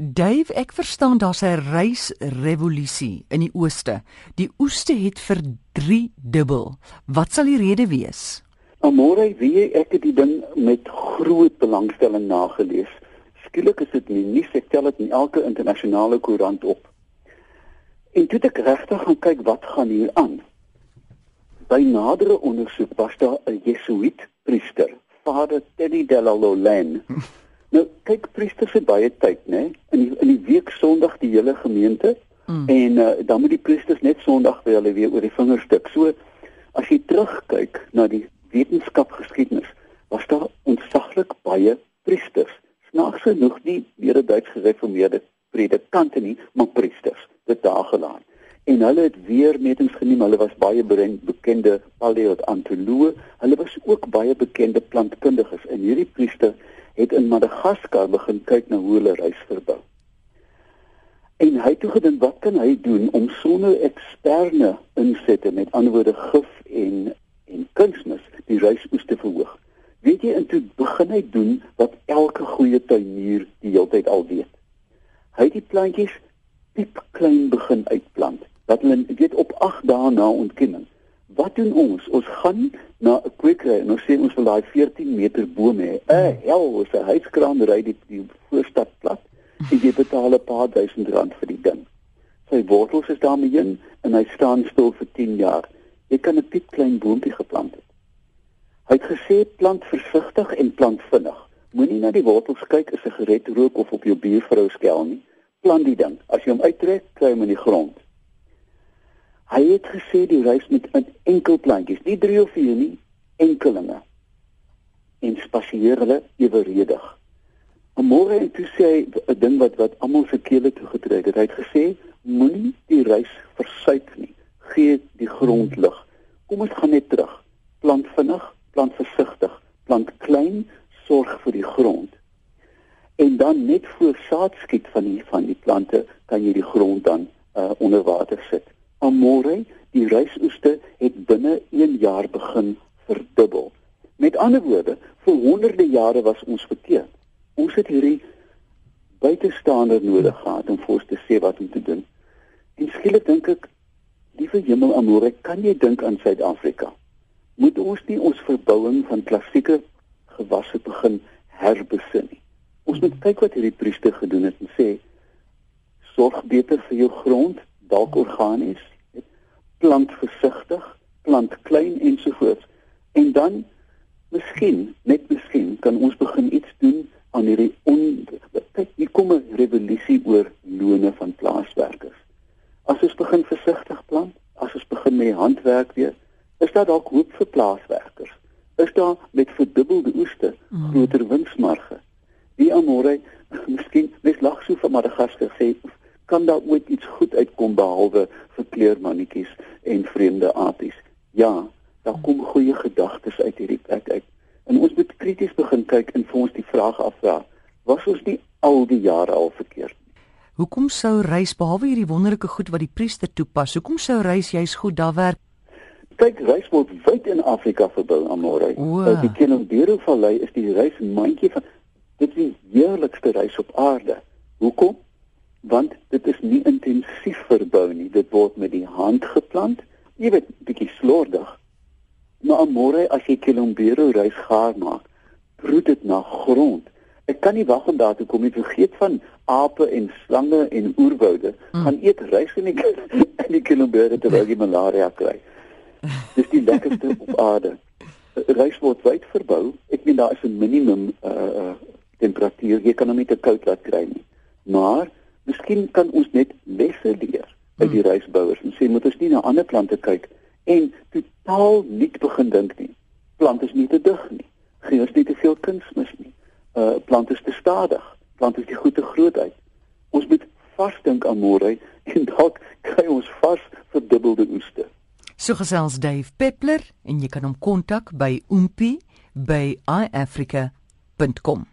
Dave, ek verstaan daar's 'n reisrevolusie in die ooste. Die oeste het vir 3 dubbel. Wat sal die rede wees? Amore, wie jy ek het die ding met groot belangstelling nagelees. Skielik is dit nie nuus, ek tel dit in elke internasionale koerant op. En toe ek regtig gaan kyk wat gaan hier aan. By nadere ondersoek was daar 'n Jesuit priester, Vader Teddy Delalolen. Kyk priesters het baie tyd, né? In die, in die week Sondag die hele gemeente mm. en uh, dan moet die priesters net Sondag by hulle weer oor die vingerstuk. So as jy terugkyk na die wetenskapgeskiedenis, was daar ontsaglik baie priesters. Snaaks genoeg nie weer 'n Duits gereformeerde predikante nie, maar priesters, dit daar gelaan en hulle het weer metings geneem. Hulle was baie bekende paleontoloë. Hulle was ook baie bekende plantkundiges. En hierdie priester het in Madagaskar begin kyk na hoe hulle reis verbou. En hy het toe gedink wat kan hy doen om sonder eksterne insette met anderwoorde gif en en kunsmis die reisoes te verhoog. Weet jy intoe begin hy doen wat elke goeie tuinier die hele tyd al weet. Hy het die plantjies piep klein begin uitplant dat hulle weet op 8 dae na ontkenning. Wat doen ons? Ons gaan na 'n kwekery en ons sê ons wil daai 14 meter bome hê. Eh, hel, ons 'n huiskraan ry die, die voorstad plat en jy betaal 'n paar duisend rand vir die ding. Sy wortels is daarmee in en hy staan stil vir 10 jaar. Jy kan 'n piep klein boontjie geplant het. Hy het gesê plant versigtig en plant vinnig. Moenie na die wortels kyk as 'n gered rook of op jou buurvrou skel nie. Plant die ding. As jy hom uittrek, kry hom in die grond. Hy het gesê die reis met enkel plantjies, nie 3 of 4 nie, enkelinge. En spasieer hulle eweredig. Môre het hy sê 'n ding wat wat almal se kele toe getrek het. Hy het gesê moenie die reis versuik nie. Gee die grond lig. Kom ons gaan net terug. Plant vinnig, plant versigtig, plant klein, sorg vir die grond. En dan net voor saad skiet van die van die plante kan jy die grond dan uh, onder water sit. Amore, die rysoeste het binne 1 jaar begin verdubbel. Met ander woorde, vir honderde jare was ons verkeerd. Ons het hierdie buitestander nodig gehad om vir ons te sê wat om te doen. En skielik dink ek, liewe hemel Amore, kan jy dink aan Suid-Afrika? Moet ons nie ons verbouing van klassieke gewasse begin herbesin nie? Ons moet kyk wat hierdie priester gedoen het en sê sorg beter vir jou grond, dalk organies, plant versigtig, plant klein ensovoorts. En dan miskien, net miskien kan ons begin iets doen aan hierdie on kyk, hier kom 'n revolusie oor lone van plaaswerkers. As ons begin versigtig plant, as ons begin met handwerk weer, is daar dalk hoop vir plaaswerkers. Is daar met verdubbelde oeste mm. groter winsmarge. Die amore, miskien mes lag so van Madagaskar sê kan daar ooit iets goed uitkom behalwe vir kleurmannetjies en vreemde apies. Ja, daar kom goeie gedagtes uit hierdie plek uit. En ons moet krities begin kyk en vir ons die vraag afvra: Was ons nie al die jare al verkeerd? Hoekom sou reis behalwe hierdie wonderlike goed wat die priester toepas? Hoekom sou reis juis goed daar werk? Kyk, reis word wyd in Afrika verbou aan môre. Die Kilimanjaro vallei is die reismandjie van dit is die heerlikste reis op aarde. Hoekom? Want dit is nie intensief verbou nie. Dit word met die hand geplant. Jy weet, bietjie slordig. Maar môre as jy Kilombero reis gaar maak, proe dit na grond. Ek kan nie wag om daar te kom nie. Vergeet van ape en slange en oerwoude. Mm. Gaan eet rys in die in die Kilombero terwyl jy malaria kry. Dis die lekkerste op aarde. Rys word wyd verbou. Ek meen daar is 'n minimum uh uh temperatuur. Jy kan hom nie te koud laat kry nie. Maar Miskien kan ons net lesse leer uit die hmm. reisbouers en sê moet ons nie na ander plante kyk en totaal nie begin dink nie. Plante is nie te dig nie. Gee ons nie te veel kunsmis nie. Uh plante is te stadig. Plante is die goeie groot uit. Ons moet vasdink aan môre en dalk kry ons vas verdubbelde oeste. So gesels Dave Peppler en jy kan hom kontak by oompie by iafrica.com.